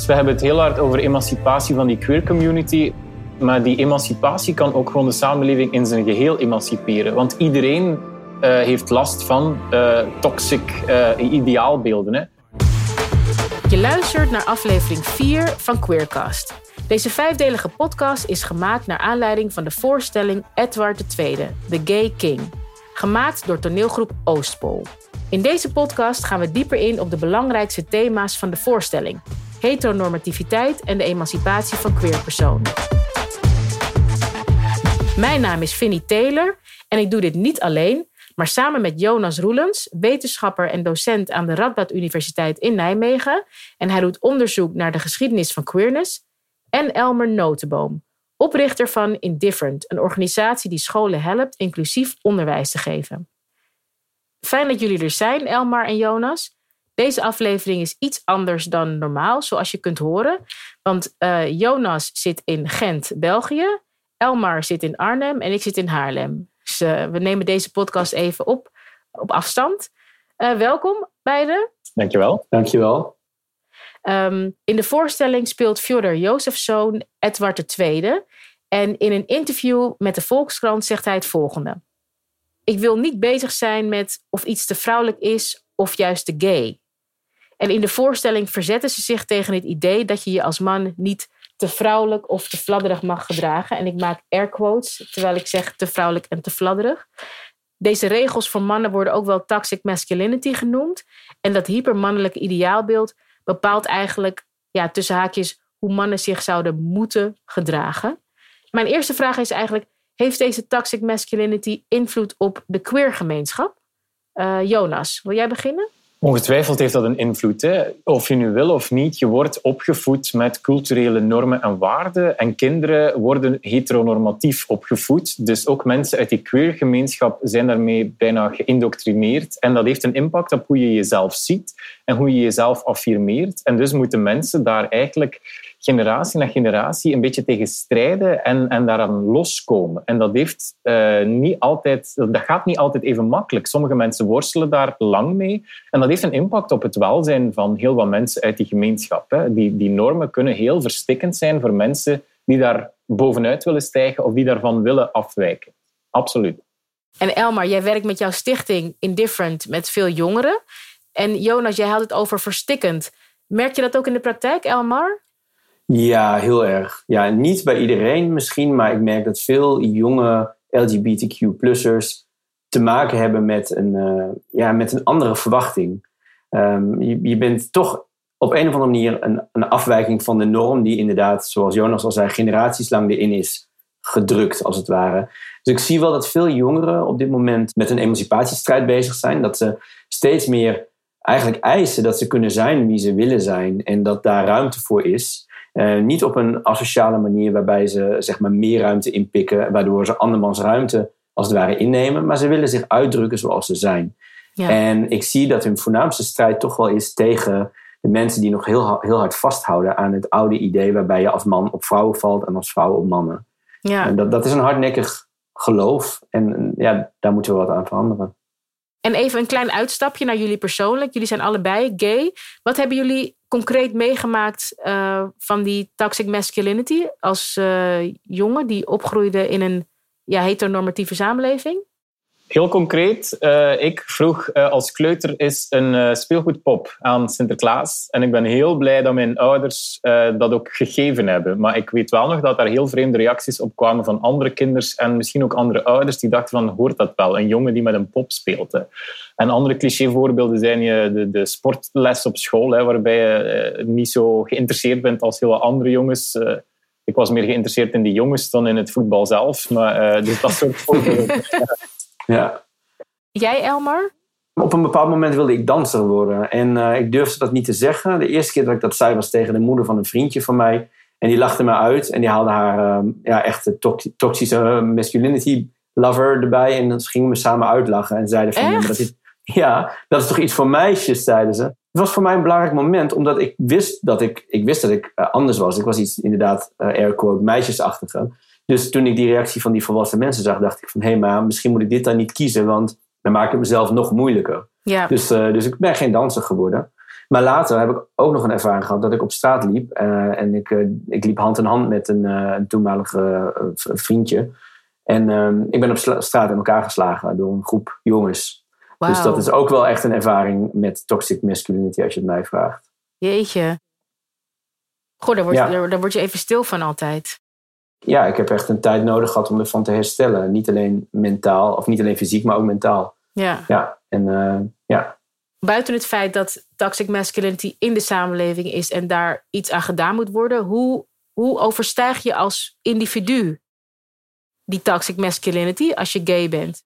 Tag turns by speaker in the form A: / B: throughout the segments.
A: Dus we hebben het heel hard over emancipatie van die queer community. Maar die emancipatie kan ook gewoon de samenleving in zijn geheel emanciperen. Want iedereen uh, heeft last van uh, toxic uh, ideaalbeelden. Hè.
B: Je luistert naar aflevering 4 van Queercast. Deze vijfdelige podcast is gemaakt naar aanleiding van de voorstelling Edward II, The Gay King. Gemaakt door toneelgroep Oostpol. In deze podcast gaan we dieper in op de belangrijkste thema's van de voorstelling: heteronormativiteit en de emancipatie van queerpersonen. Mijn naam is Finny Taylor en ik doe dit niet alleen, maar samen met Jonas Roelens, wetenschapper en docent aan de Radboud Universiteit in Nijmegen. En hij doet onderzoek naar de geschiedenis van queerness. En Elmer Notenboom, oprichter van Indifferent, een organisatie die scholen helpt inclusief onderwijs te geven. Fijn dat jullie er zijn, Elmar en Jonas. Deze aflevering is iets anders dan normaal, zoals je kunt horen. Want uh, Jonas zit in Gent, België. Elmar zit in Arnhem en ik zit in Haarlem. Dus uh, we nemen deze podcast even op, op afstand. Uh, welkom beiden.
A: Dankjewel.
C: Dankjewel.
B: Um, in de voorstelling speelt Fjodor Jozef's zoon Edward II. En in een interview met de Volkskrant zegt hij het volgende. Ik wil niet bezig zijn met of iets te vrouwelijk is of juist te gay. En in de voorstelling verzetten ze zich tegen het idee dat je je als man niet te vrouwelijk of te fladderig mag gedragen. En ik maak air quotes terwijl ik zeg te vrouwelijk en te fladderig. Deze regels voor mannen worden ook wel toxic masculinity genoemd. En dat hypermannelijke ideaalbeeld bepaalt eigenlijk ja, tussen haakjes hoe mannen zich zouden moeten gedragen. Mijn eerste vraag is eigenlijk: heeft deze toxic masculinity invloed op de queer gemeenschap? Uh, Jonas, wil jij beginnen?
A: Ongetwijfeld heeft dat een invloed. Hè? Of je nu wil of niet, je wordt opgevoed met culturele normen en waarden. En kinderen worden heteronormatief opgevoed. Dus ook mensen uit die queer gemeenschap zijn daarmee bijna geïndoctrineerd. En dat heeft een impact op hoe je jezelf ziet en hoe je jezelf affirmeert. En dus moeten mensen daar eigenlijk generatie na generatie een beetje tegen strijden en, en daaraan loskomen. En dat, heeft, uh, niet altijd, dat gaat niet altijd even makkelijk. Sommige mensen worstelen daar lang mee. En dat heeft een impact op het welzijn van heel wat mensen uit die gemeenschap. Hè. Die, die normen kunnen heel verstikkend zijn voor mensen die daar bovenuit willen stijgen of die daarvan willen afwijken. Absoluut.
B: En Elmar, jij werkt met jouw stichting Indifferent met veel jongeren. En Jonas, jij had het over verstikkend. Merk je dat ook in de praktijk, Elmar?
C: Ja, heel erg. Ja, niet bij iedereen misschien, maar ik merk dat veel jonge LGBTQ-plussers te maken hebben met een, uh, ja, met een andere verwachting. Um, je, je, bent toch op een of andere manier een, een afwijking van de norm, die inderdaad, zoals Jonas al zei, generaties lang erin is gedrukt, als het ware. Dus ik zie wel dat veel jongeren op dit moment met een emancipatiestrijd bezig zijn. Dat ze steeds meer eigenlijk eisen dat ze kunnen zijn wie ze willen zijn en dat daar ruimte voor is. Uh, niet op een asociale manier waarbij ze zeg maar, meer ruimte inpikken, waardoor ze andermans ruimte als het ware innemen, maar ze willen zich uitdrukken zoals ze zijn. Ja. En ik zie dat hun voornaamste strijd toch wel is tegen de mensen die nog heel, heel hard vasthouden aan het oude idee waarbij je als man op vrouwen valt en als vrouw op mannen. Ja. En dat, dat is een hardnekkig geloof en ja, daar moeten we wat aan veranderen.
B: En even een klein uitstapje naar jullie persoonlijk. Jullie zijn allebei gay. Wat hebben jullie concreet meegemaakt uh, van die toxic masculinity als uh, jongen die opgroeide in een ja, heteronormatieve samenleving?
A: Heel concreet, uh, ik vroeg uh, als kleuter is een uh, speelgoedpop aan Sinterklaas. En ik ben heel blij dat mijn ouders dat ook gegeven hebben. Maar ik weet wel nog dat daar heel vreemde reacties op kwamen van andere kinders en misschien ook andere ouders die dachten van, hoort dat wel? Een jongen die met een pop speelt. Hè. En andere clichévoorbeelden zijn je de, de sportles op school, hè, waarbij je niet zo geïnteresseerd bent als heel wat andere jongens ik was meer geïnteresseerd in die jongens dan in het voetbal zelf. Maar, dus dat soort voorbeelden.
C: Ja.
B: Jij, Elmar?
C: Op een bepaald moment wilde ik danser worden. En uh, ik durfde dat niet te zeggen. De eerste keer dat ik dat zei was tegen de moeder van een vriendje van mij. En die lachte me uit. En die haalde haar uh, ja, echt toxische masculinity lover erbij. En dan gingen we samen uitlachen. En zeiden van... Ja, dat, ja, dat is toch iets voor meisjes, zeiden ze. Het was voor mij een belangrijk moment. Omdat ik wist dat ik, ik, wist dat ik uh, anders was. Ik was iets inderdaad, air quote, meisjesachtige. Dus toen ik die reactie van die volwassen mensen zag, dacht ik van hé, hey, maar misschien moet ik dit dan niet kiezen, want dan maak ik het mezelf nog moeilijker. Ja. Dus, uh, dus ik ben geen danser geworden. Maar later heb ik ook nog een ervaring gehad dat ik op straat liep. eh, en ik, eh, ik liep hand in hand met een, eh, een toenmalig eh, v- vriendje. En ehm, ik ben op straat in elkaar geslagen door een groep jongens. Dus
B: Wauw.
C: dat is ook wel echt een ervaring met toxic masculinity, als je het mij vraagt.
B: Jeetje. Goh, daar word,
C: Ja.
B: daar, daar word je even stil van altijd.
C: Ja, ik heb echt een tijd nodig gehad om ervan te herstellen. Niet alleen mentaal, of niet alleen fysiek, maar ook mentaal.
B: Ja.
C: Ja, en eh, ja.
B: Buiten het feit dat toxic masculinity in de samenleving is en daar iets aan gedaan moet worden, hoe, hoe overstijg je als individu die toxic masculinity als je gay bent?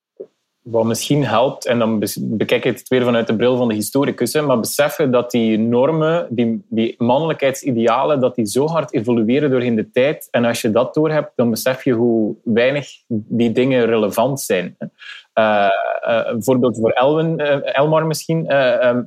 A: Wat misschien helpt, en dan bekijk ik het weer vanuit de bril van de historicus, maar beseffen dat die normen, die, die mannelijkheidsidealen, dat die zo hard evolueren doorheen de tijd. En als je dat doorhebt, dan besef je hoe weinig die dingen relevant zijn. Eh, eh, een voorbeeld voor Elwin, eh, Elmar misschien. eh, ehm,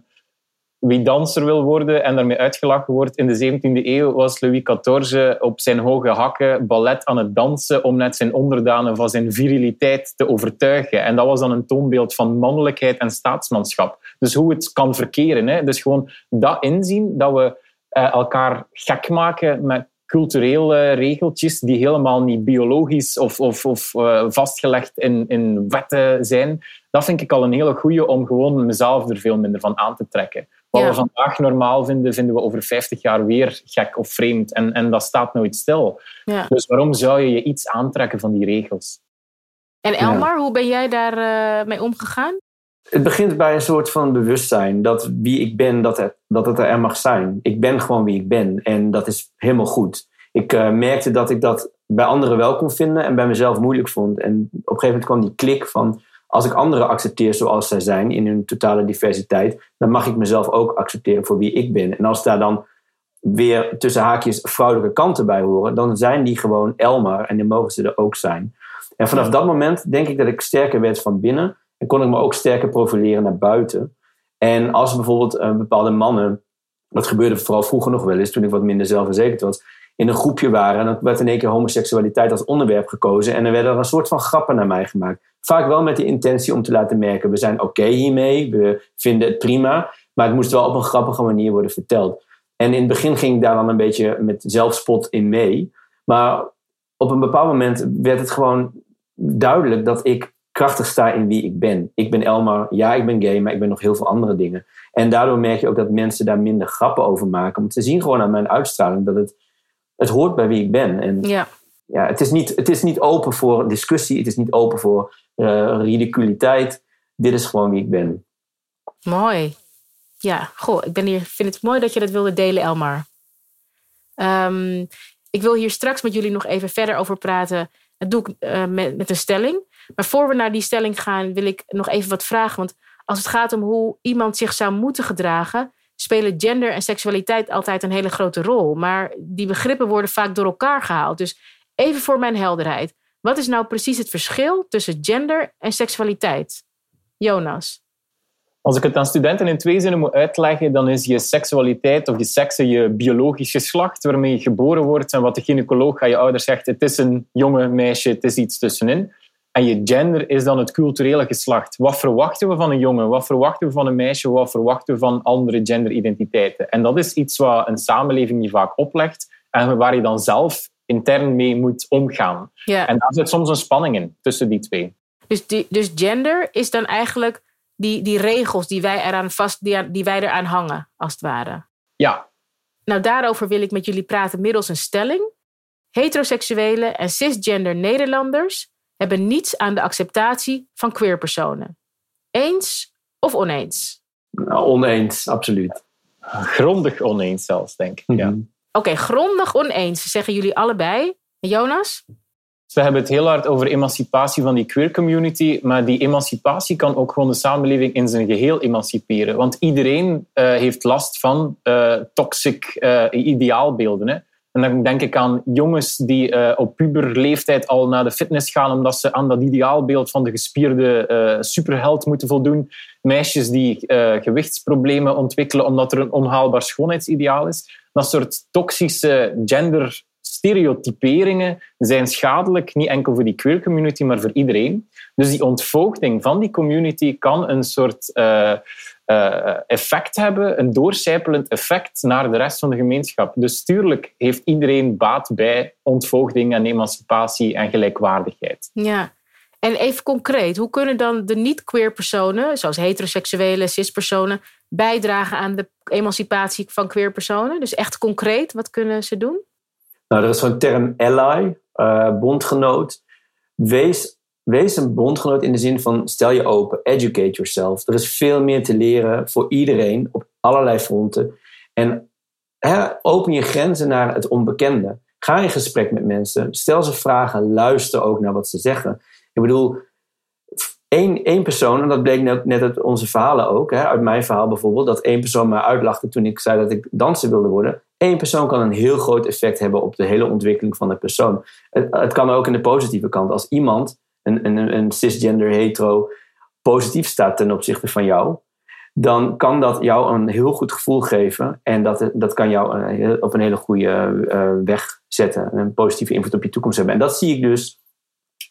A: wie danser wil worden en daarmee uitgelachen wordt in de 17e eeuw, was Louis XIV op zijn hoge hakken ballet aan het dansen om net zijn onderdanen van zijn viriliteit te overtuigen. En dat was dan een toonbeeld van mannelijkheid en staatsmanschap. Dus hoe het kan verkeren. Hè? Dus gewoon dat inzien, dat we eh, elkaar gek maken met culturele regeltjes die helemaal niet biologisch of, of, of eh, vastgelegd in, in wetten zijn. Dat vind ik al een hele goeie om gewoon mezelf er veel minder van aan te trekken. Wat
B: Ja.
A: we vandaag normaal vinden, vinden we over 50 jaar weer gek of vreemd. En, en dat staat nooit stil.
B: Ja.
A: Dus waarom zou je je iets aantrekken van die regels?
B: En Elmar, hoe ben jij daar eh, mee omgegaan?
C: Het begint bij een soort van bewustzijn dat wie ik ben, dat het, dat het er mag zijn. Ik ben gewoon wie ik ben en dat is helemaal goed. Ik eh, merkte dat ik dat bij anderen wel kon vinden en bij mezelf moeilijk vond. En op een gegeven moment kwam die klik van als ik anderen accepteer zoals zij zijn in hun totale diversiteit, dan mag ik mezelf ook accepteren voor wie ik ben. En als daar dan weer tussen haakjes vrouwelijke kanten bij horen, dan zijn die gewoon Elmar en dan mogen ze er ook zijn. En vanaf dat moment denk ik dat ik sterker werd van binnen en kon ik me ook sterker profileren naar buiten. En als bijvoorbeeld eh, bepaalde mannen, dat gebeurde vooral vroeger nog wel eens, toen ik wat minder zelfverzekerd was, in een groepje waren en dan werd in één keer homoseksualiteit als onderwerp gekozen en er werden er een soort van grappen naar mij gemaakt. Vaak wel met de intentie om te laten merken, we zijn oké hiermee, we vinden het prima, maar het moest wel op een grappige manier worden verteld. En in het begin ging ik daar dan een beetje met zelfspot in mee. Maar op een bepaald moment werd het gewoon duidelijk dat ik krachtig sta in wie ik ben. Ik ben Elmar, ja, ik ben gay, maar ik ben nog heel veel andere dingen. En daardoor merk je ook dat mensen daar minder grappen over maken. Want ze zien gewoon aan mijn uitstraling dat het, het hoort bij wie ik ben. En
B: Ja.
C: ja, het, is niet, het is niet open voor discussie, het is niet open voor eh, ridiculiteit. Dit is gewoon wie ik ben.
B: Mooi. Ja, goh, ik ben hier, vind het mooi dat je dat wilde delen, Elmar. Ehm, ik wil hier straks met jullie nog even verder over praten. Dat doe ik eh, met, met een stelling. Maar voor we naar die stelling gaan, wil ik nog even wat vragen. Want als het gaat om hoe iemand zich zou moeten gedragen, spelen gender en seksualiteit altijd een hele grote rol. Maar die begrippen worden vaak door elkaar gehaald. Dus even voor mijn helderheid. Wat is nou precies het verschil tussen gender en seksualiteit? Jonas.
A: Als ik het aan studenten in twee zinnen moet uitleggen, dan is je seksualiteit of je sekse je biologisch geslacht waarmee je geboren wordt en wat de gynaecoloog aan je ouders zegt, het is een jonge meisje, het is iets tussenin. En je gender is dan het culturele geslacht. Wat verwachten we van een jongen? Wat verwachten we van een meisje? Wat verwachten we van andere genderidentiteiten? En dat is iets wat een samenleving je vaak oplegt en waar je dan zelf intern mee moet omgaan.
B: Ja.
A: En daar zit soms een spanning in tussen die twee.
B: Dus, die, dus gender is dan eigenlijk die, die regels die wij, eraan vast, die, wij eraan hangen, als het ware.
A: Ja,
B: Nou, daarover wil ik met jullie praten middels een stelling. Heteroseksuele en cisgender Nederlanders hebben niets aan de acceptatie van queerpersonen. Eens of oneens?
C: Nou, oneens, absoluut.
A: grondig oneens zelfs, denk ik. Ja.
C: Mhm.
B: Oké, grondig oneens, zeggen jullie allebei. En Jonas?
A: Ze hebben het heel hard over emancipatie van die queer community, maar die emancipatie kan ook gewoon de samenleving in zijn geheel emanciperen. Want iedereen eh, heeft last van eh, toxic eh, ideaalbeelden. Hè? En dan denk ik aan jongens die eh, op puberleeftijd al naar de fitness gaan omdat ze aan dat ideaalbeeld van de gespierde eh, superheld moeten voldoen. Meisjes die eh, gewichtsproblemen ontwikkelen omdat er een onhaalbaar schoonheidsideaal is. Dat soort toxische gender stereotyperingen zijn schadelijk, niet enkel voor die queer community, maar voor iedereen. Dus die ontvoogding van die community kan een soort uh, uh, effect hebben, een doorcijpelend effect naar de rest van de gemeenschap. Dus tuurlijk heeft iedereen baat bij ontvoogding en emancipatie en gelijkwaardigheid.
B: Ja. En even concreet, hoe kunnen dan de niet-queer personen, zoals heteroseksuele, cis-personen, bijdragen aan de emancipatie van queer personen? Dus echt concreet, wat kunnen ze doen?
C: Nou, er is zo'n term ally, uh, bondgenoot. Wees, wees een bondgenoot in de zin van stel je open, educate yourself. Er is veel meer te leren voor iedereen op allerlei fronten. En hè, open je grenzen naar het onbekende. Ga in gesprek met mensen, stel ze vragen, luister ook naar wat ze zeggen. Ik bedoel, één, persoon, en dat bleek net, net uit onze verhalen ook, hè, uit mijn verhaal bijvoorbeeld, dat één persoon mij uitlachte toen ik zei dat ik danser wilde worden. Eén persoon kan een heel groot effect hebben op de hele ontwikkeling van de persoon. Het, het kan ook in de positieve kant. Als iemand, een, een, een cisgender hetero, positief staat ten opzichte van jou, dan kan dat jou een heel goed gevoel geven. En dat, dat kan jou een, op een hele goede uh, weg zetten. Een positieve invloed op je toekomst hebben. En dat zie ik dus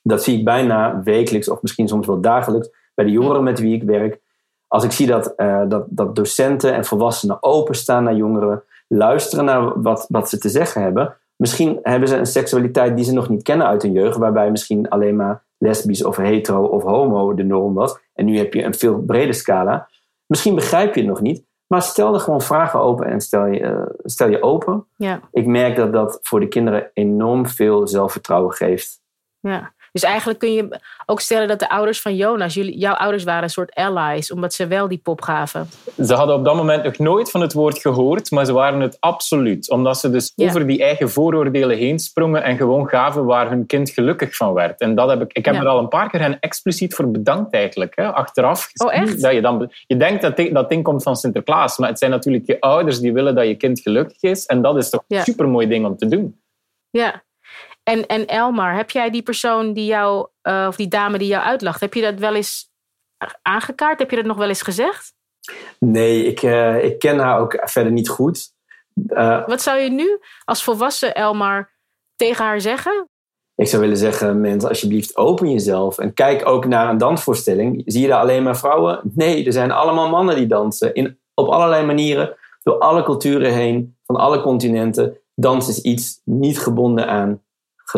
C: dat zie ik bijna wekelijks of misschien soms wel dagelijks bij de jongeren met wie ik werk. Als ik zie dat, uh, dat, dat docenten en volwassenen openstaan naar jongeren, luisteren naar wat, wat ze te zeggen hebben. Misschien hebben ze een seksualiteit die ze nog niet kennen uit hun jeugd, waarbij misschien alleen maar lesbisch of hetero of homo de norm was. En nu heb je een veel breder scala. Misschien begrijp je het nog niet, maar stel er gewoon vragen open en stel je, uh, stel je open.
B: Ja.
C: Ik merk dat dat voor de kinderen enorm veel zelfvertrouwen geeft.
B: Ja. Dus eigenlijk kun je ook stellen dat de ouders van Jonas, jullie, jouw ouders waren een soort allies, omdat ze wel die pop gaven.
A: Ze hadden op dat moment nog nooit van het woord gehoord, maar ze waren het absoluut. Omdat ze dus
B: Ja.
A: over die eigen vooroordelen heen sprongen en gewoon gaven waar hun kind gelukkig van werd. En dat heb ik, ik heb
B: Ja.
A: er al een paar keer hen expliciet voor bedankt eigenlijk. Hè, achteraf.
B: Oh, echt?
A: Dat je, dan, je denkt dat dat ding komt van Sinterklaas, maar het zijn natuurlijk je ouders die willen dat je kind gelukkig is. En dat is toch
B: Ja.
A: een supermooi ding om te doen.
B: Ja. En, en Elmar, heb jij die persoon die jou, eh, of die dame die jou uitlacht, heb je dat wel eens aangekaart? Heb je dat nog wel eens gezegd?
C: Nee, ik, eh, ik ken haar ook verder niet goed. Eh,
B: Wat zou je nu als volwassen Elmar tegen haar zeggen?
C: ik zou willen zeggen, mensen, alsjeblieft open jezelf. En kijk ook naar een dansvoorstelling. Zie je daar alleen maar vrouwen? Nee, er zijn allemaal mannen die dansen. In, op allerlei manieren, door alle culturen heen, van alle continenten. Dans is iets niet gebonden aan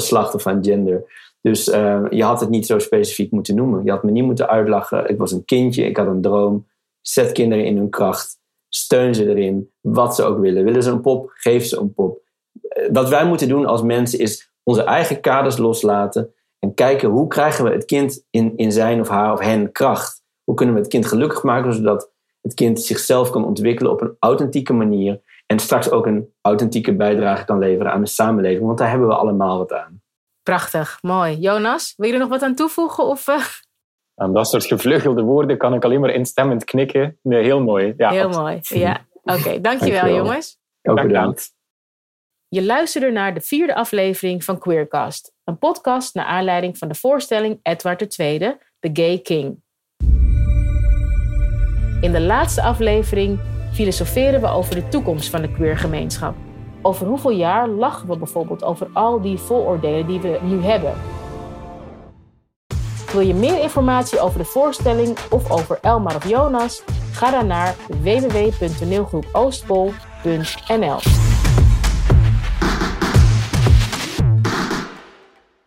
C: geslacht of aan gender. Dus eh, je had het niet zo specifiek moeten noemen. Je had me niet moeten uitlachen. Ik was een kindje, ik had een droom. Zet kinderen in hun kracht. Steun ze erin, wat ze ook willen. Willen ze een pop, geef ze een pop. Eh, Wat wij moeten doen als mensen is onze eigen kaders loslaten en kijken hoe krijgen we het kind in, in zijn of haar of hen kracht. Hoe kunnen we het kind gelukkig maken zodat het kind zichzelf kan ontwikkelen op een authentieke manier en straks ook een authentieke bijdrage kan leveren aan de samenleving, want daar hebben we allemaal wat aan.
B: Prachtig, mooi. Jonas, wil je er nog wat aan toevoegen? Of, eh,
A: Aan dat soort gevleugelde woorden kan ik alleen maar instemmend knikken. Nee, heel mooi. Ja,
B: heel
A: absoluut.
B: mooi. Ja, oké. dankjewel
C: Dankjewel.
B: jongens.
C: Ook
A: Dank je wel.
C: bedankt.
B: Je luisterde naar de vierde aflevering van Queercast. Een podcast naar aanleiding van de voorstelling Edward II, The Gay King. In de laatste aflevering filosoferen we over de toekomst van de queergemeenschap. Over hoeveel jaar lachen we bijvoorbeeld over al die vooroordelen die we nu hebben? Wil je meer informatie over de voorstelling of over Elmar of Jonas? Ga dan naar www.toneelgroepoostpol.nl.